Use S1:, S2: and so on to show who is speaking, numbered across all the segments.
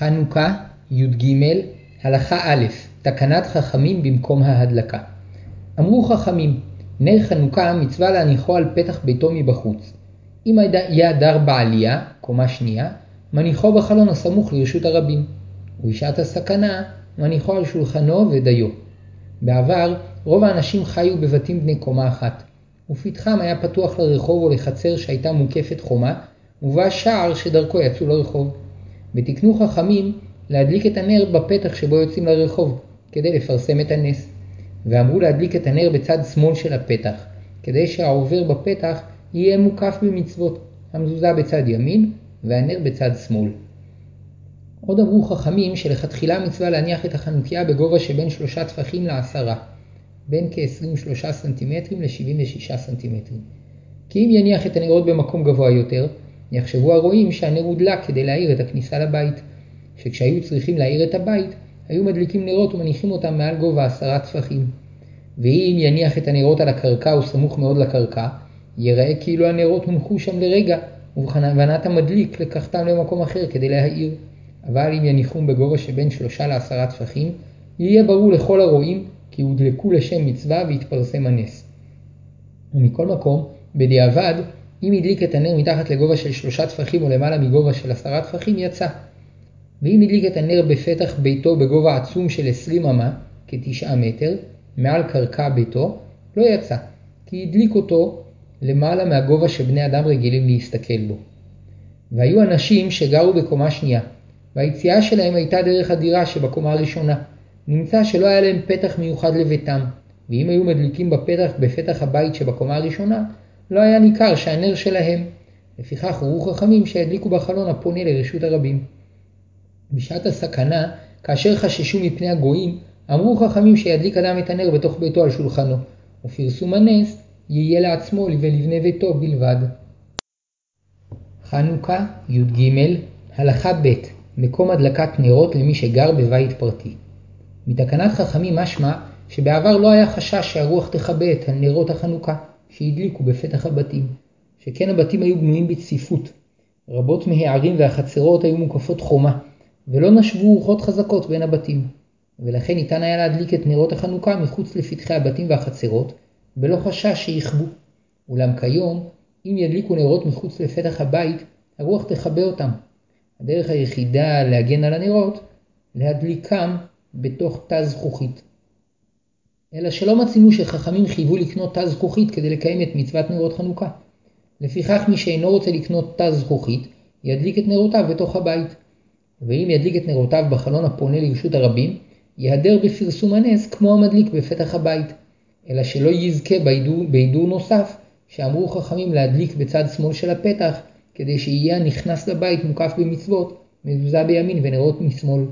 S1: חנוכה, י"ג, הלכה א', תקנת חכמים במקום ההדלקה. אמרו חכמים, נר חנוכה מצווה להניחו על פתח ביתו מבחוץ. אם היה דר בעלייה, קומה שנייה, מניחו בחלון הסמוך לרשות הרבים. ובשעת הסכנה, מניחו על שולחנו ודיו. בעבר, רוב האנשים חיו בבתים בני קומה אחת, ופתחם היה פתוח לרחוב או לחצר שהייתה מוקפת חומה, ובה שער שדרכו יצאו לרחוב. ותקנו חכמים להדליק את הנר בפתח שבו יוצאים לרחוב, כדי לפרסם את הנס. ואמרו להדליק את הנר בצד שמאל של הפתח, כדי שהעובר בפתח יהיה מוקף במצוות, המזוזה בצד ימין והנר בצד שמאל. עוד אמרו חכמים שלכתחילה מצווה להניח את החנוכיה בגובה שבין שלושה טפחים לעשרה, בין כ-23 סנטימטרים ל-76 סנטימטרים. כי אם יניח את הנרות במקום גבוה יותר, יחשבו הרועים שהנר הודלק כדי להאיר את הכניסה לבית, שכשהיו צריכים להאיר את הבית, היו מדליקים נרות ומניחים אותם מעל גובה עשרה טפחים. ואם יניח את הנרות על הקרקע או סמוך מאוד לקרקע, ייראה כאילו הנרות הונחו שם לרגע, ובכוונת המדליק לקחתם למקום אחר כדי להאיר. אבל אם יניחום בגובה שבין שלושה לעשרה טפחים, יהיה ברור לכל הרואים כי הודלקו לשם מצווה והתפרסם הנס. ומכל מקום, בדיעבד, אם הדליק את הנר מתחת לגובה של שלושה טפחים או למעלה מגובה של עשרה טפחים, יצא. ואם הדליק את הנר בפתח ביתו בגובה עצום של 20 אמה, כתשעה מטר, מעל קרקע ביתו, לא יצא, כי הדליק אותו למעלה מהגובה שבני אדם רגילים להסתכל בו. והיו אנשים שגרו בקומה שנייה, והיציאה שלהם הייתה דרך הדירה שבקומה הראשונה. נמצא שלא היה להם פתח מיוחד לביתם, ואם היו מדליקים בפתח בפתח הבית שבקומה הראשונה, לא היה ניכר שהנר שלהם. לפיכך הורו חכמים שהדליקו בחלון הפונה לרשות הרבים. בשעת הסכנה, כאשר חששו מפני הגויים, אמרו חכמים שידליק אדם את הנר בתוך ביתו על שולחנו, ופרסום הנס יהיה לעצמו ולבני ביתו בלבד. חנוכה, י"ג, הלכה ב' מקום הדלקת נרות למי שגר בבית פרטי. מתקנת חכמים משמע שבעבר לא היה חשש שהרוח תכבה את הנרות החנוכה שהדליקו בפתח הבתים, שכן הבתים היו בנויים בצפיפות. רבות מהערים והחצרות היו מוקפות חומה, ולא נשבו רוחות חזקות בין הבתים, ולכן ניתן היה להדליק את נרות החנוכה מחוץ לפתחי הבתים והחצרות, בלא חשש שיכבו. אולם כיום, אם ידליקו נרות מחוץ לפתח הבית, הרוח תכבה אותם. הדרך היחידה להגן על הנרות, להדליקם בתוך תא זכוכית. אלא שלא מצינו שחכמים חייבו לקנות תא זכוכית כדי לקיים את מצוות נרות חנוכה. לפיכך מי שאינו רוצה לקנות תא זכוכית, ידליק את נרותיו בתוך הבית. ואם ידליק את נרותיו בחלון הפונה לרשות הרבים, ייהדר בפרסום הנס כמו המדליק בפתח הבית, אלא שלא יזכה בהידור, בהידור נוסף, שאמרו חכמים להדליק בצד שמאל של הפתח, כדי שיהיה הנכנס לבית מוקף במצוות, מזוזה בימין ונרות משמאל.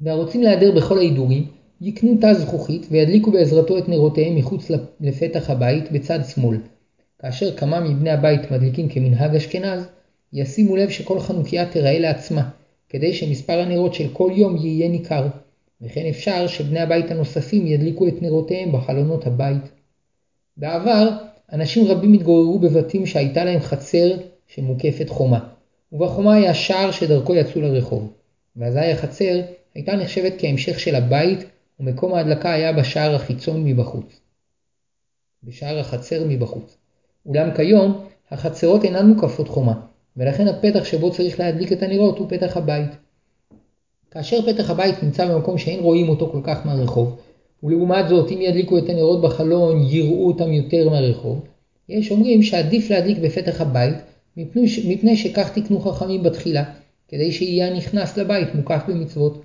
S1: והרוצים להיעדר בכל ההידורים, יקנו תא זכוכית וידליקו בעזרתו את נרותיהם מחוץ לפתח הבית בצד שמאל. כאשר כמה מבני הבית מדליקים כמנהג אשכנז, ישימו לב שכל חנוכיה תיראה לעצמה, כדי שמספר הנרות של כל יום יהיה ניכר, וכן אפשר שבני הבית הנוספים ידליקו את נרותיהם בחלונות הבית. בעבר, אנשים רבים התגוררו בבתים שהייתה להם חצר שמוקפת חומה, ובחומה היה שער שדרכו יצאו לרחוב, ואזי החצר הייתה נחשבת כהמשך של הבית, ומקום ההדלקה היה בשער החיצון מבחוץ. בשער החצר מבחוץ. אולם כיום, החצרות אינן מוקפות חומה, ולכן הפתח שבו צריך להדליק את הנרות הוא פתח הבית. כאשר פתח הבית נמצא במקום שאין רואים אותו כל כך מהרחוב, ולעומת זאת אם ידליקו את הנרות בחלון יראו אותם יותר מהרחוב, יש אומרים שעדיף להדליק בפתח הבית מפני, ש... מפני שכך תקנו חכמים בתחילה, כדי שיהיה הנכנס לבית מוקף במצוות.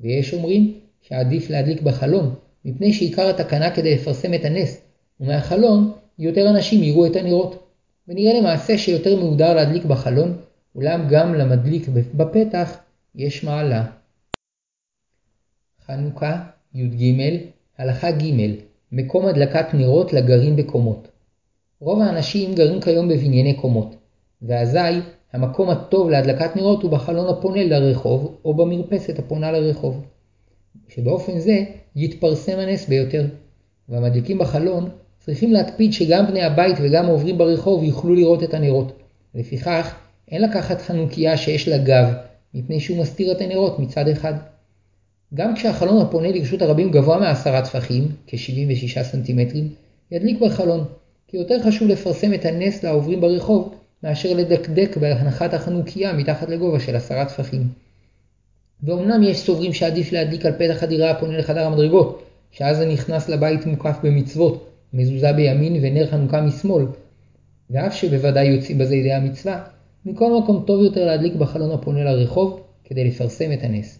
S1: ויש אומרים שעדיף להדליק בחלון, מפני שעיקר התקנה כדי לפרסם את הנס, ומהחלון יותר אנשים יראו את הנרות. ונראה למעשה שיותר מהודר להדליק בחלון, אולם גם למדליק בפתח יש מעלה. חנוכה, י"ג, הלכה ג' מקום הדלקת נרות לגרים בקומות. רוב האנשים גרים כיום בבנייני קומות, ואזי המקום הטוב להדלקת נרות הוא בחלון הפונה לרחוב או במרפסת הפונה לרחוב. שבאופן זה יתפרסם הנס ביותר, והמדליקים בחלון צריכים להקפיד שגם בני הבית וגם העוברים ברחוב יוכלו לראות את הנרות. לפיכך, אין לקחת חנוכיה שיש לה גב, מפני שהוא מסתיר את הנרות מצד אחד. גם כשהחלון הפונה לרשות הרבים גבוה מעשרה טפחים, כ-76 סנטימטרים, ידליק בחלון, כי יותר חשוב לפרסם את הנס לעוברים ברחוב, מאשר לדקדק בהנחת החנוכיה מתחת לגובה של עשרה טפחים. ואומנם יש סוברים שעדיף להדליק על פתח הדירה הפונה לחדר המדרגות, שאז הנכנס לבית מוקף במצוות, מזוזה בימין ונר חנוכה משמאל, ואף שבוודאי יוצאים בזה ידי המצווה, מכל מקום טוב יותר להדליק בחלון הפונה לרחוב, כדי לפרסם את הנס.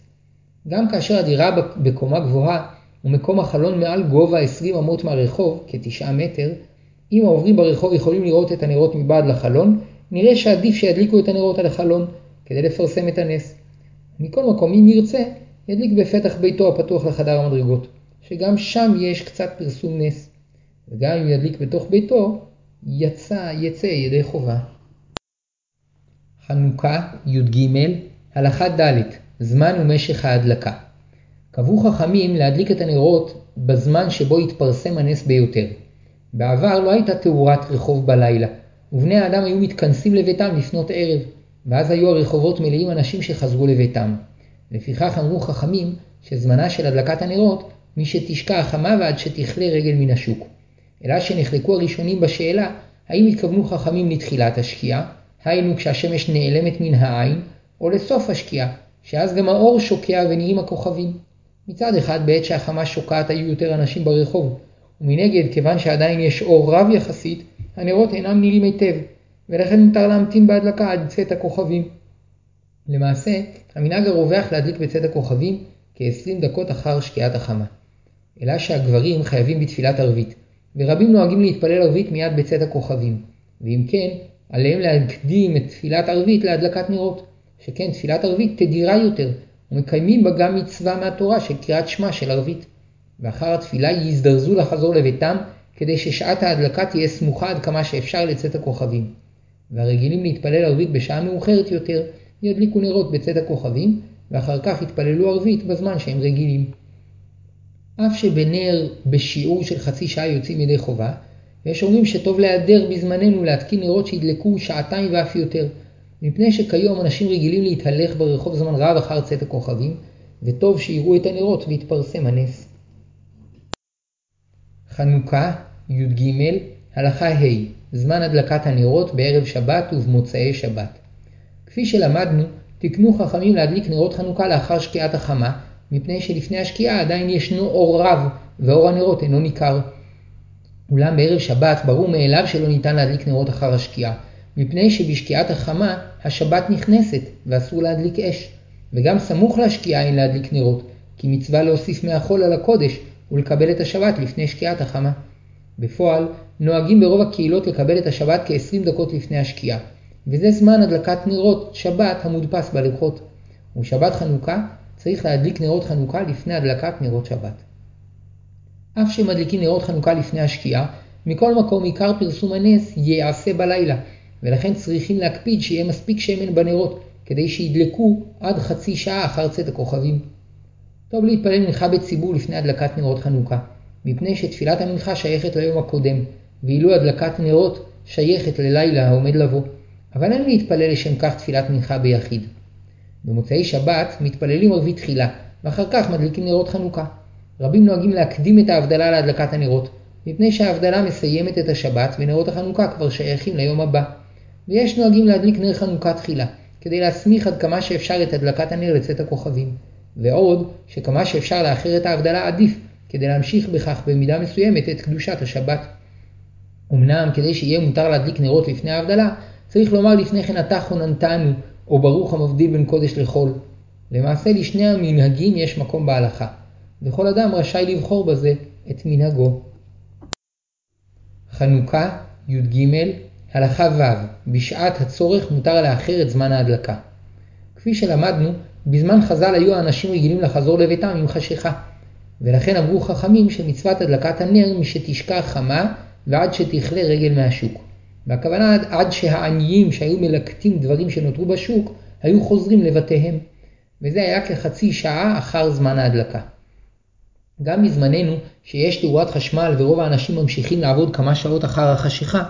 S1: גם כאשר הדירה בקומה גבוהה ומקום החלון מעל גובה 20 אמות מהרחוב, כ-9 מטר, אם העוברים ברחוב יכולים לראות את הנרות מבעד לחלון, נראה שעדיף שידליקו את הנרות על החלון, כדי לפרסם את הנס. מכל מקום, אם ירצה, ידליק בפתח ביתו הפתוח לחדר המדרגות, שגם שם יש קצת פרסום נס. וגם אם ידליק בתוך ביתו, יצא, יצא ידי חובה. חנוכה, י"ג, הלכה ד' זמן ומשך ההדלקה. קבעו חכמים להדליק את הנרות בזמן שבו התפרסם הנס ביותר. בעבר לא הייתה תאורת רחוב בלילה, ובני האדם היו מתכנסים לביתם לפנות ערב, ואז היו הרחובות מלאים אנשים שחזרו לביתם. לפיכך אמרו חכמים שזמנה של הדלקת הנרות משתשקע החמה ועד שתכלה רגל מן השוק. אלא שנחלקו הראשונים בשאלה האם התכוונו חכמים לתחילת השקיעה, היינו כשהשמש נעלמת מן העין, או לסוף השקיעה, שאז גם האור שוקע ונהיים הכוכבים. מצד אחד בעת שהחמה שוקעת היו יותר אנשים ברחוב, ומנגד כיוון שעדיין יש אור רב יחסית, הנרות אינם נראים היטב, ולכן מותר להמתין בהדלקה עד צאת הכוכבים. למעשה, המנהג הרווח להדליק בצאת הכוכבים כ-20 דקות אחר שקיעת החמה. אלא שהגברים חייבים בתפילת ערבית, ורבים נוהגים להתפלל ערבית מיד בצאת הכוכבים, ואם כן, עליהם להקדים את תפילת ערבית להדלקת נרות, שכן תפילת ערבית תדירה יותר, ומקיימים בה גם מצווה מהתורה של קריאת שמע של ערבית. ואחר התפילה יזדרזו לחזור לביתם, כדי ששעת ההדלקה תהיה סמוכה עד כמה שאפשר לצאת הכוכבים. והרגילים להתפלל ערבית בשעה מאוחרת יותר, ידליקו נרות בצאת הכוכבים, ואחר כך יתפללו ערבית בזמן שהם רגילים. אף שבנר בשיעור של חצי שעה יוצאים ידי חובה, ויש אומרים שטוב להיעדר בזמננו להתקין נרות שידלקו שעתיים ואף יותר, מפני שכיום אנשים רגילים להתהלך ברחוב זמן רב אחר צאת הכוכבים, וטוב שיראו את הנרות ויתפרסם הנס. חנוכה, י"ג, הלכה ה' זמן הדלקת הנרות בערב שבת ובמוצאי שבת. כפי שלמדנו, תקנו חכמים להדליק נרות חנוכה לאחר שקיעת החמה, מפני שלפני השקיעה עדיין ישנו אור רב, ואור הנרות אינו ניכר. אולם בערב שבת ברור מאליו שלא ניתן להדליק נרות אחר השקיעה, מפני שבשקיעת החמה השבת נכנסת ואסור להדליק אש, וגם סמוך להשקיעה אין להדליק נרות, כי מצווה להוסיף מהחול על הקודש ולקבל את השבת לפני שקיעת החמה. בפועל, נוהגים ברוב הקהילות לקבל את השבת כ-20 דקות לפני השקיעה, וזה זמן הדלקת נרות שבת המודפס בלוחות. ובשבת חנוכה צריך להדליק נרות חנוכה לפני הדלקת נרות שבת. אף שמדליקים נרות חנוכה לפני השקיעה, מכל מקום עיקר פרסום הנס ייעשה בלילה, ולכן צריכים להקפיד שיהיה מספיק שמן בנרות, כדי שידלקו עד חצי שעה אחר צאת הכוכבים. טוב להתפלל מנחה בציבור לפני הדלקת נרות חנוכה, מפני שתפילת המנחה שייכת ליום הקודם, ואילו הדלקת נרות שייכת ללילה העומד לבוא, אבל אין להתפלל לשם כך תפילת מנחה ביחיד. במוצאי שבת מתפללים ערבית תחילה, ואחר כך מדליקים נרות חנוכה. רבים נוהגים להקדים את ההבדלה להדלקת הנרות, מפני שההבדלה מסיימת את השבת ונרות החנוכה כבר שייכים ליום הבא. ויש נוהגים להדליק נר חנוכה תחילה, כדי להסמיך עד כמה שאפשר את הדלקת הנר לצאת הכוכבים. ועוד, שכמה שאפשר לאחר את ההבדלה עדיף, כדי להמשיך בכך במידה מסוימת את קדושת השבת. אמנם כדי שיהיה מותר להדליק נרות לפני ההבדלה, צריך לומר לפני כן אתה חוננתנו, או ברוך המבדיל בין קודש לחול. למעשה לשני המנהגים יש מקום בהלכה, וכל אדם רשאי לבחור בזה את מנהגו. חנוכה, י"ג, הלכה ו' בשעת הצורך מותר לאחר את זמן ההדלקה. כפי שלמדנו, בזמן חז"ל היו האנשים רגילים לחזור לביתם עם חשיכה, ולכן אמרו חכמים שמצוות הדלקת הנר משתשקע חמה ועד שתכלה רגל מהשוק. והכוונה עד, עד שהעניים שהיו מלקטים דברים שנותרו בשוק, היו חוזרים לבתיהם. וזה היה כחצי שעה אחר זמן ההדלקה. גם בזמננו, שיש תאורת חשמל ורוב האנשים ממשיכים לעבוד כמה שעות אחר החשיכה,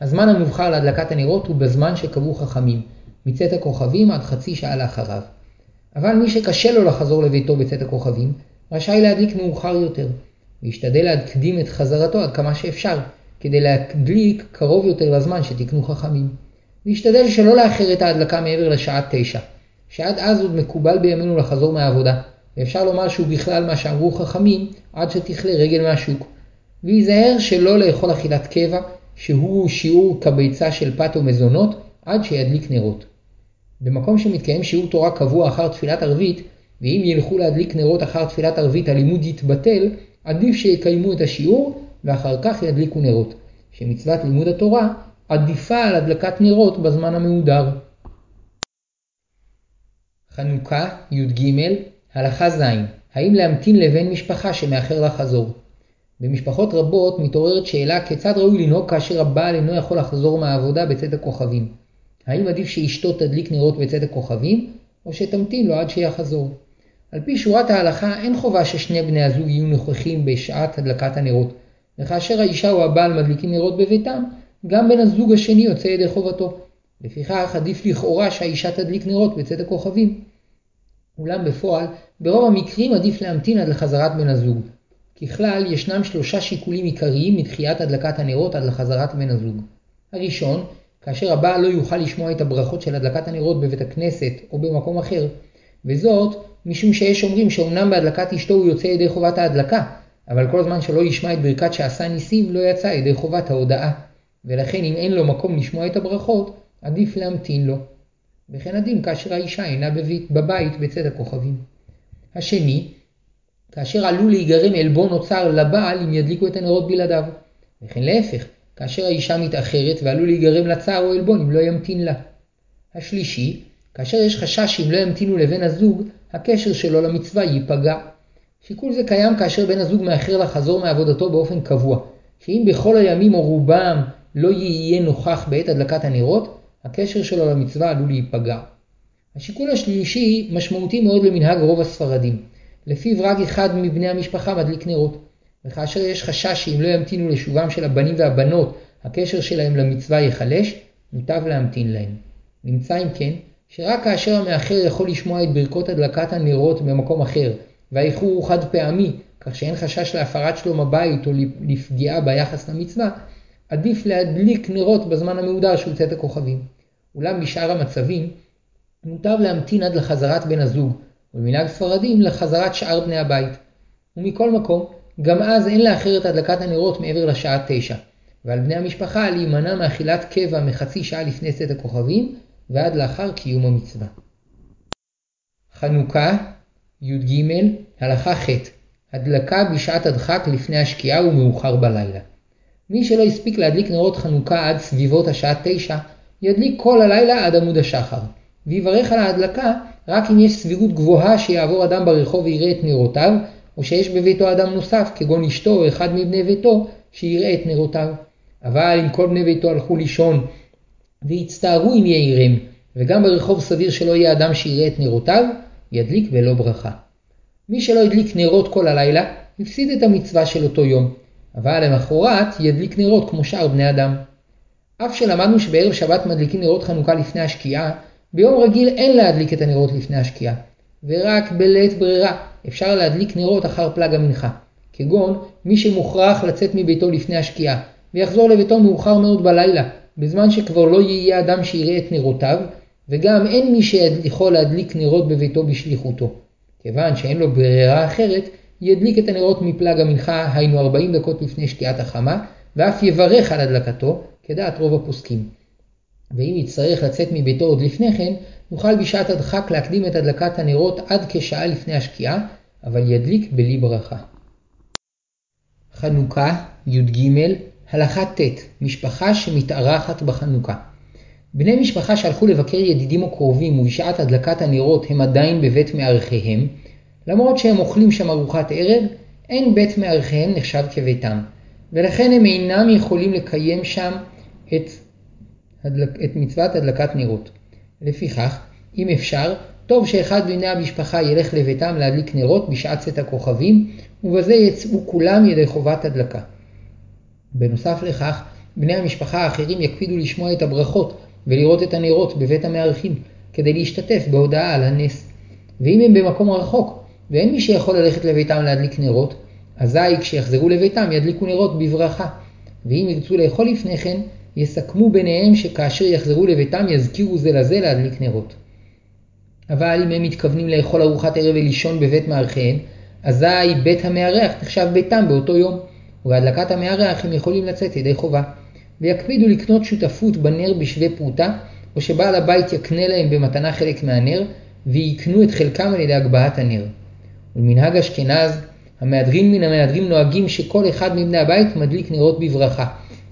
S1: הזמן המובחר להדלקת הנרות הוא בזמן שקבעו חכמים, מצאת הכוכבים עד חצי שעה לאחריו. אבל מי שקשה לו לחזור לביתו בצאת הכוכבים, רשאי להדליק מאוחר יותר, וישתדל להקדים את חזרתו עד כמה שאפשר, כדי להדליק קרוב יותר לזמן שתקנו חכמים. וישתדל שלא לאחר את ההדלקה מעבר לשעה תשע, שעד אז עוד מקובל בימינו לחזור מהעבודה, ואפשר לומר שהוא בכלל מה שאמרו חכמים עד שתכלה רגל מהשוק. וייזהר שלא לאכול אכילת קבע, שהוא שיעור כביצה של פת ומזונות, עד שידליק נרות. במקום שמתקיים שיעור תורה קבוע אחר תפילת ערבית, ואם ילכו להדליק נרות אחר תפילת ערבית הלימוד יתבטל, עדיף שיקיימו את השיעור ואחר כך ידליקו נרות, שמצוות לימוד התורה עדיפה על הדלקת נרות בזמן המהודר. חנוכה, י"ג, הלכה ז' האם להמתין לבן משפחה שמאחר לחזור? במשפחות רבות מתעוררת שאלה כיצד ראוי לנהוג כאשר הבעל אינו יכול לחזור מהעבודה בצאת הכוכבים. האם עדיף שאשתו תדליק נרות בצאת הכוכבים, או שתמתין לו עד שיחזור? על פי שורת ההלכה אין חובה ששני בני הזוג יהיו נוכחים בשעת הדלקת הנרות, וכאשר האישה או הבעל מדליקים נרות בביתם, גם בן הזוג השני יוצא ידי חובתו. לפיכך עדיף לכאורה שהאישה תדליק נרות בצאת הכוכבים. אולם בפועל, ברוב המקרים עדיף להמתין עד לחזרת בן הזוג. ככלל, ישנם שלושה שיקולים עיקריים מדחיית הדלקת הנרות עד לחזרת בן הזוג. הראשון, כאשר הבעל לא יוכל לשמוע את הברכות של הדלקת הנרות בבית הכנסת או במקום אחר, וזאת משום שיש אומרים שאומנם בהדלקת אשתו הוא יוצא ידי חובת ההדלקה, אבל כל זמן שלא ישמע את ברכת שעשה ניסים לא יצא ידי חובת ההודאה, ולכן אם אין לו מקום לשמוע את הברכות, עדיף להמתין לו. וכן הדין כאשר האישה אינה בבית בצד הכוכבים. השני, כאשר עלול להיגרם עלבון או צער לבעל אם ידליקו את הנרות בלעדיו. וכן להפך, כאשר האישה מתאחרת ועלול להיגרם לה צער או עלבון אם לא ימתין לה. השלישי, כאשר יש חשש שאם לא ימתינו לבן הזוג, הקשר שלו למצווה ייפגע. שיקול זה קיים כאשר בן הזוג מאחר לחזור מעבודתו באופן קבוע, שאם בכל הימים או רובם לא יהיה נוכח בעת הדלקת הנרות, הקשר שלו למצווה עלול להיפגע. השיקול השלישי משמעותי מאוד למנהג רוב הספרדים, לפיו רק אחד מבני המשפחה מדליק נרות, וכאשר יש חשש שאם לא ימתינו לשובם של הבנים והבנות, הקשר שלהם למצווה ייחלש, מוטב להמתין להם. נמצא אם כן, שרק כאשר המאחר יכול לשמוע את ברכות הדלקת הנרות במקום אחר, והאיחור הוא חד פעמי, כך שאין חשש להפרת שלום הבית או לפגיעה ביחס למצווה, עדיף להדליק נרות בזמן המהודר שהוא צאת הכוכבים. אולם בשאר המצבים, מוטב להמתין עד לחזרת בן הזוג, ובמנהג ספרדים לחזרת שאר בני הבית. ומכל מקום, גם אז אין לאחר את הדלקת הנרות מעבר לשעה תשע, ועל בני המשפחה להימנע מאכילת קבע מחצי שעה לפני צאת הכוכבים, ועד לאחר קיום המצווה. חנוכה, י"ג, הלכה ח' הדלקה בשעת הדחק לפני השקיעה ומאוחר בלילה. מי שלא הספיק להדליק נרות חנוכה עד סביבות השעה תשע, ידליק כל הלילה עד עמוד השחר, ויברך על ההדלקה רק אם יש סבירות גבוהה שיעבור אדם ברחוב ויראה את נרותיו, או שיש בביתו אדם נוסף, כגון אשתו או אחד מבני ביתו, שיראה את נרותיו. אבל אם כל בני ביתו הלכו לישון והצטערו אם יעירם, וגם ברחוב סביר שלא יהיה אדם שיראה את נרותיו, ידליק בלא ברכה. מי שלא הדליק נרות כל הלילה, הפסיד את המצווה של אותו יום, אבל למחרת ידליק נרות כמו שאר בני אדם. אף שלמדנו שבערב שבת מדליקים נרות חנוכה לפני השקיעה, ביום רגיל אין להדליק את הנרות לפני השקיעה, ורק בלית ברירה אפשר להדליק נרות אחר פלג המנחה, כגון מי שמוכרח לצאת מביתו לפני השקיעה, ויחזור לביתו מאוחר מאוד בלילה, בזמן שכבר לא יהיה אדם שיראה את נרותיו, וגם אין מי שיכול להדליק נרות בביתו בשליחותו. כיוון שאין לו ברירה אחרת, ידליק את הנרות מפלג המנחה, היינו 40 דקות לפני שקיעת החמה, ואף יברך על הדלקתו, כדעת רוב הפוסקים. ואם יצטרך לצאת מביתו עוד לפני כן, יוכל בשעת הדחק להקדים את הדלקת הנרות עד כשעה לפני השקיעה, אבל ידליק בלי ברכה. חנוכה, י"ג, הלכה ט' משפחה שמתארחת בחנוכה. בני משפחה שהלכו לבקר ידידים או קרובים ובשעת הדלקת הנרות הם עדיין בבית מארחיהם, למרות שהם אוכלים שם ארוחת ערב, אין בית מארחיהם נחשב כביתם, ולכן הם אינם יכולים לקיים שם את, הדלק, את מצוות הדלקת נרות. לפיכך, אם אפשר, טוב שאחד מבני המשפחה ילך לביתם להדליק נרות בשעת צאת הכוכבים, ובזה יצאו כולם ידי חובת הדלקה. בנוסף לכך, בני המשפחה האחרים יקפידו לשמוע את הברכות ולראות את הנרות בבית המארחים, כדי להשתתף בהודעה על הנס. ואם הם במקום רחוק, ואין מי שיכול ללכת לביתם להדליק נרות, אזי כשיחזרו לביתם ידליקו נרות בברכה. ואם ירצו לאכול לפני כן, יסכמו ביניהם שכאשר יחזרו לביתם יזכירו זה לזה להדליק נרות. אבל אם הם מתכוונים לאכול ארוחת ערב ולישון בבית מארחיהם, אזי בית המארח נחשב ביתם באותו יום, ובהדלקת המארח הם יכולים לצאת ידי חובה. ויקפידו לקנות שותפות בנר בשווה פרוטה, או שבעל הבית יקנה להם במתנה חלק מהנר, ויקנו את חלקם על ידי הגבהת הנר. ולמנהג אשכנז, המהדרין מן המהדרים נוהגים שכל אחד מבני הבית מדליק נרות בברכה,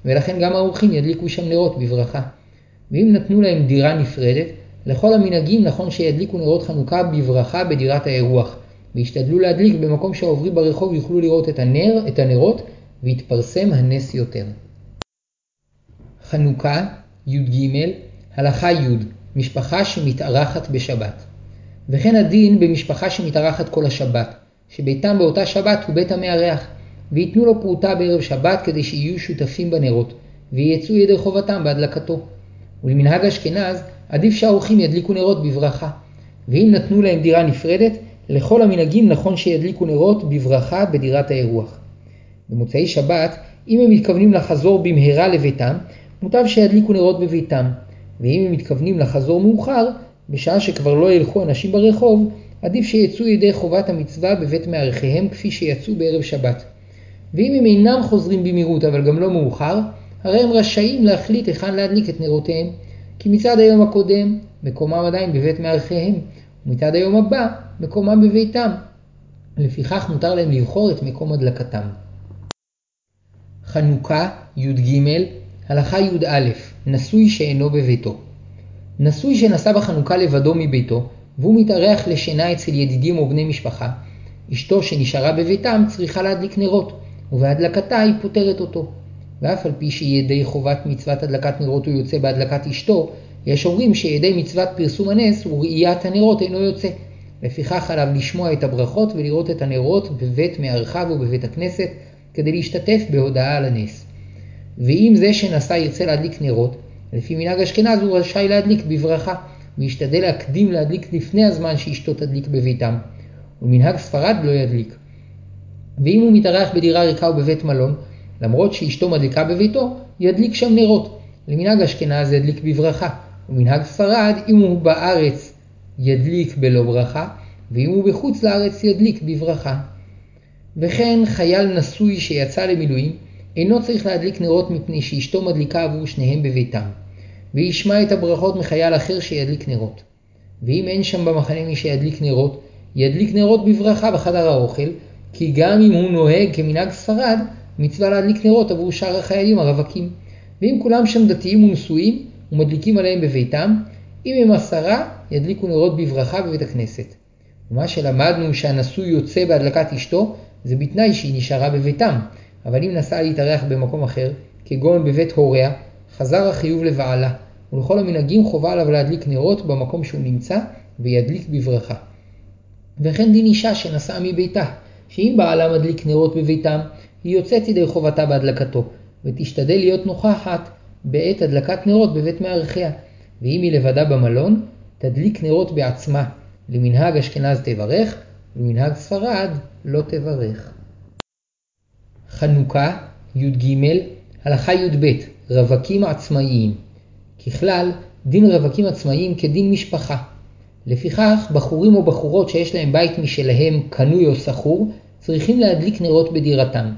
S1: ולכן גם האורחים ידליקו שם נרות בברכה. ואם נתנו להם דירה נפרדת, לכל המנהגים נכון שידליקו נרות חנוכה בברכה בדירת האירוח, וישתדלו להדליק במקום שהעוברים ברחוב יוכלו לראות את, הנר, את הנרות, ויתפרסם הנס יותר. חנוכה, י"ג, הלכה י', משפחה שמתארחת בשבת. וכן הדין במשפחה שמתארחת כל השבת, שביתם באותה שבת הוא בית המארח, ויתנו לו פרוטה בערב שבת כדי שיהיו שותפים בנרות, ויצאו ידי חובתם בהדלקתו. ולמנהג אשכנז, עדיף שהאורחים ידליקו נרות בברכה. ואם נתנו להם דירה נפרדת, לכל המנהגים נכון שידליקו נרות בברכה בדירת האירוח. במוצאי שבת, אם הם מתכוונים לחזור במהרה לביתם, מוטב שידליקו נרות בביתם, ואם הם מתכוונים לחזור מאוחר, בשעה שכבר לא ילכו אנשים ברחוב, עדיף שיצאו ידי חובת המצווה בבית מארחיהם כפי שיצאו בערב שבת. ואם הם אינם חוזרים במהירות אבל גם לא מאוחר, הרי הם רשאים להחליט היכן להדליק את נרותיהם, כי מצד היום הקודם מקומם עדיין בבית מארחיהם, ומצד היום הבא מקומם בביתם. לפיכך מותר להם לבחור את מקום הדלקתם. חנוכה, י"ג, הלכה י"א, נשוי שאינו בביתו. נשוי שנסע בחנוכה לבדו מביתו, והוא מתארח לשינה אצל ידידים או בני משפחה, אשתו שנשארה בביתם צריכה להדליק נרות, ובהדלקתה היא פותרת אותו. ואף על פי שידי חובת מצוות הדלקת נרות הוא יוצא בהדלקת אשתו, יש אומרים שידי מצוות פרסום הנס וראיית הנרות אינו יוצא. לפיכך עליו לשמוע את הברכות ולראות את הנרות בבית מארחיו ובבית הכנסת, כדי להשתתף בהודעה על הנס. ואם זה שנשא ירצה להדליק נרות, לפי מנהג אשכנז הוא רשאי להדליק בברכה, וישתדל להקדים להדליק לפני הזמן שאשתו תדליק בביתם. ומנהג ספרד לא ידליק. ואם הוא מתארח בדירה ריקה או בבית מלון, למרות שאשתו מדליקה בביתו, ידליק שם נרות. למנהג אשכנז ידליק בברכה, ומנהג ספרד, אם הוא בארץ, ידליק בלא ברכה, ואם הוא בחוץ לארץ ידליק בברכה. וכן חייל נשוי שיצא למילואים, אינו צריך להדליק נרות מפני שאשתו מדליקה עבור שניהם בביתם, וישמע את הברכות מחייל אחר שידליק נרות. ואם אין שם במחנה מי שידליק נרות, ידליק נרות בברכה בחדר האוכל, כי גם אם הוא נוהג כמנהג ספרד, מצווה להדליק נרות עבור שאר החיילים הרווקים. ואם כולם שם דתיים ונשואים, ומדליקים עליהם בביתם, אם הם עשרה, ידליקו נרות בברכה בבית הכנסת. ומה שלמדנו שהנשוי יוצא בהדלקת אשתו, זה בתנאי שהיא נשארה בביתם, אבל אם נסעה להתארח במקום אחר, כגון בבית הוריה, חזר החיוב לבעלה, ולכל המנהגים חובה עליו להדליק נרות במקום שהוא נמצא, וידליק בברכה. וכן דין אישה שנסעה מביתה, שאם בעלה מדליק נרות בביתם, היא יוצאת ידי חובתה בהדלקתו, ותשתדל להיות נוכחת בעת הדלקת נרות בבית מארחיה, ואם היא לבדה במלון, תדליק נרות בעצמה. למנהג אשכנז תברך, ולמנהג ספרד לא תברך. חנוכה, י"ג, הלכה י"ב, רווקים עצמאיים. ככלל, דין רווקים עצמאיים כדין משפחה. לפיכך, בחורים או בחורות שיש להם בית משלהם, קנוי או שכור, צריכים להדליק נרות בדירתם.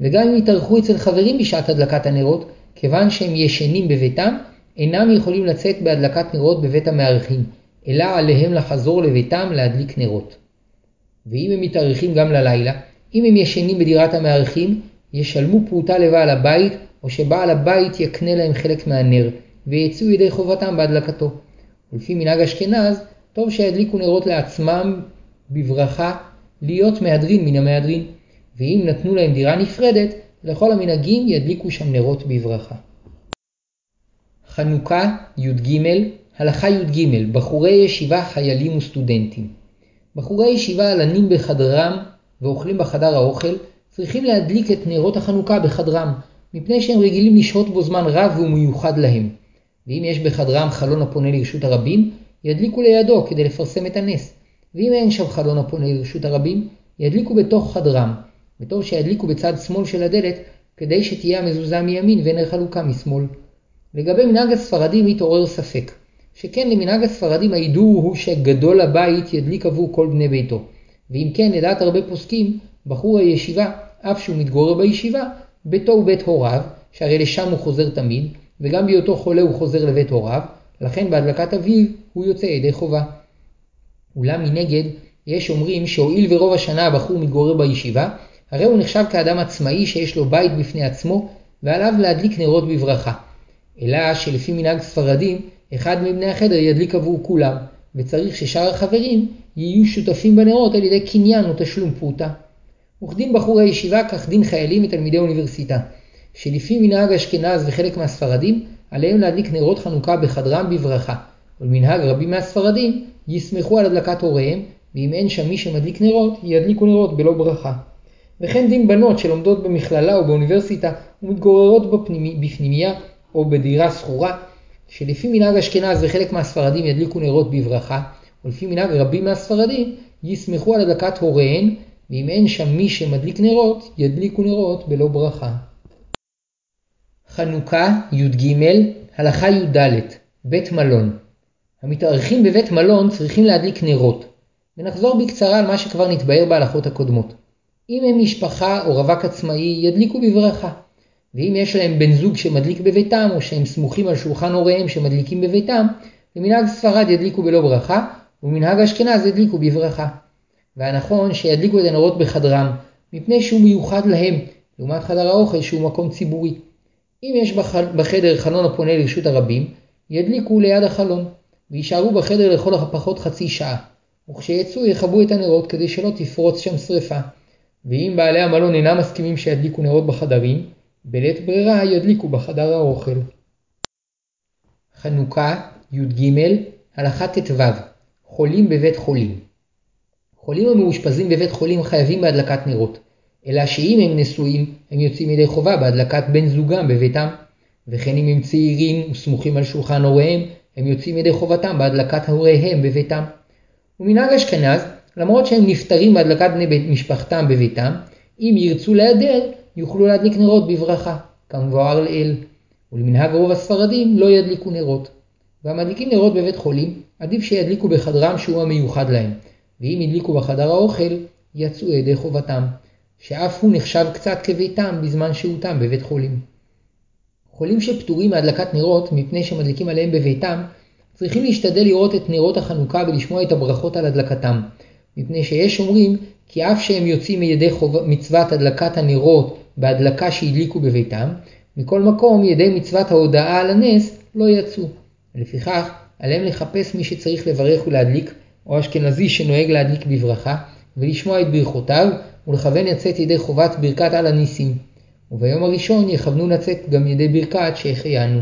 S1: וגם אם יתארחו אצל חברים בשעת הדלקת הנרות, כיוון שהם ישנים בביתם, אינם יכולים לצאת בהדלקת נרות בבית המארחים, אלא עליהם לחזור לביתם להדליק נרות. ואם הם מתארחים גם ללילה, אם הם ישנים בדירת המארחים, ישלמו פרוטה לבעל הבית, או שבעל הבית יקנה להם חלק מהנר, ויצאו ידי חובתם בהדלקתו. ולפי מנהג אשכנז, טוב שידליקו נרות לעצמם בברכה, להיות מהדרין מן המהדרין. ואם נתנו להם דירה נפרדת, לכל המנהגים ידליקו שם נרות בברכה. חנוכה, י"ג, הלכה י"ג, בחורי ישיבה, חיילים וסטודנטים. בחורי ישיבה הלנים בחדרם ואוכלים בחדר האוכל, צריכים להדליק את נרות החנוכה בחדרם, מפני שהם רגילים לשהות בו זמן רב והוא מיוחד להם. ואם יש בחדרם חלון הפונה לרשות הרבים, ידליקו לידו כדי לפרסם את הנס. ואם אין שם חלון הפונה לרשות הרבים, ידליקו בתוך חדרם, וטוב שידליקו בצד שמאל של הדלת, כדי שתהיה המזוזה מימין ונר חלוקה משמאל. לגבי מנהג הספרדים התעורר ספק, שכן למנהג הספרדים הידוע הוא שגדול הבית ידליק עבור כל בני ביתו, ואם כן לדעת הרבה פוסקים, בחור הישיבה, אף שהוא מתגורר בישיבה, ביתו הוא בית הוריו, שהרי לשם הוא חוזר תמיד, וגם בהיותו חולה הוא חוזר לבית הוריו, לכן בהדלקת אביו הוא יוצא ידי חובה. אולם מנגד, יש אומרים שהואיל ורוב השנה הבחור מתגורר בישיבה, הרי הוא נחשב כאדם עצמאי שיש לו בית בפני עצמו, ועליו להדליק נרות בברכה. אלא שלפי מנהג ספרדים, אחד מבני החדר ידליק עבור כולם, וצריך ששאר החברים יהיו שותפים בנרות על ידי קניין או תשלום פרוטה. וכדין בחור הישיבה כך דין חיילים ותלמידי אוניברסיטה, שלפי מנהג אשכנז וחלק מהספרדים, עליהם להדליק נרות חנוכה בחדרם בברכה, ולמנהג רבים מהספרדים, יסמכו על הדלקת הוריהם, ואם אין שם מי שמדליק נרות, ידליקו נרות בלא ברכה. וכן דין בנות שלומדות במכללה או באוניברסיטה ומתגוררות בפנימי, בפנימייה או בדירה שכורה, שלפי מנהג אשכנז וחלק מהספרדים ידליקו נרות בברכה, ולפי מנהג רבים מהספרדים יסמכו על הדלקת הוריהן, ואם אין שם מי שמדליק נרות, ידליקו נרות בלא ברכה. חנוכה י"ג הלכה י"ד בית מלון המתארחים בבית מלון צריכים להדליק נרות. ונחזור בקצרה על מה שכבר נתבהר בהלכות הקודמות. אם הם משפחה או רווק עצמאי, ידליקו בברכה. ואם יש להם בן זוג שמדליק בביתם, או שהם סמוכים על שולחן הוריהם שמדליקים בביתם, במנהג ספרד ידליקו בלא ברכה, ובמנהג אשכנז ידליקו בברכה. והנכון שידליקו את הנרות בחדרם, מפני שהוא מיוחד להם, לעומת חדר האוכל שהוא מקום ציבורי. אם יש בחדר חלון הפונה לרשות הרבים, ידליקו ליד החלון, ויישארו בחדר לכל הפחות חצי שעה, וכשיצאו יכבו את הנרות כדי שלא תפרוץ שם שרפה. ואם בעלי המלון אינם מסכימים שידליקו נרות בחדרים, בלית ברירה ידליקו בחדר האוכל. חנוכה, י"ג, הלכה ט"ו, חולים בבית חולים. חולים המאושפזים בבית חולים חייבים בהדלקת נרות, אלא שאם הם נשואים, הם יוצאים ידי חובה בהדלקת בן זוגם בביתם, וכן אם הם צעירים וסמוכים על שולחן הוריהם, הם יוצאים ידי חובתם בהדלקת הוריהם בביתם. ומנהג אשכנז, למרות שהם נפטרים בהדלקת בני משפחתם בביתם, אם ירצו להיעדר, יוכלו להדליק נרות בברכה, כמבואר לאל. ולמנהג רוב הספרדים לא ידליקו נרות. והמדליקים נרות בבית חולים, עדיף שידליקו בחדרם שהוא המיוחד להם, ואם ידליקו בחדר האוכל, יצאו ידי חובתם, שאף הוא נחשב קצת כביתם בזמן שהותם בבית חולים. חולים שפטורים מהדלקת נרות מפני שמדליקים עליהם בביתם, צריכים להשתדל לראות את נרות החנוכה ולשמוע את הברכות על הדלקתם, מפני שיש אומרים כי אף שהם יוצאים מידי חוב... מצוות הדלקת הנרות בהדלקה שהדליקו בביתם, מכל מקום ידי מצוות ההודעה על הנס לא יצאו. לפיכך, עליהם לחפש מי שצריך לברך ולהדליק, או אשכנזי שנוהג להדליק בברכה, ולשמוע את ברכותיו, ולכוון יצאת ידי חובת ברכת על הניסים. וביום הראשון יכוונו לצאת גם ידי ברכת שהחיינו.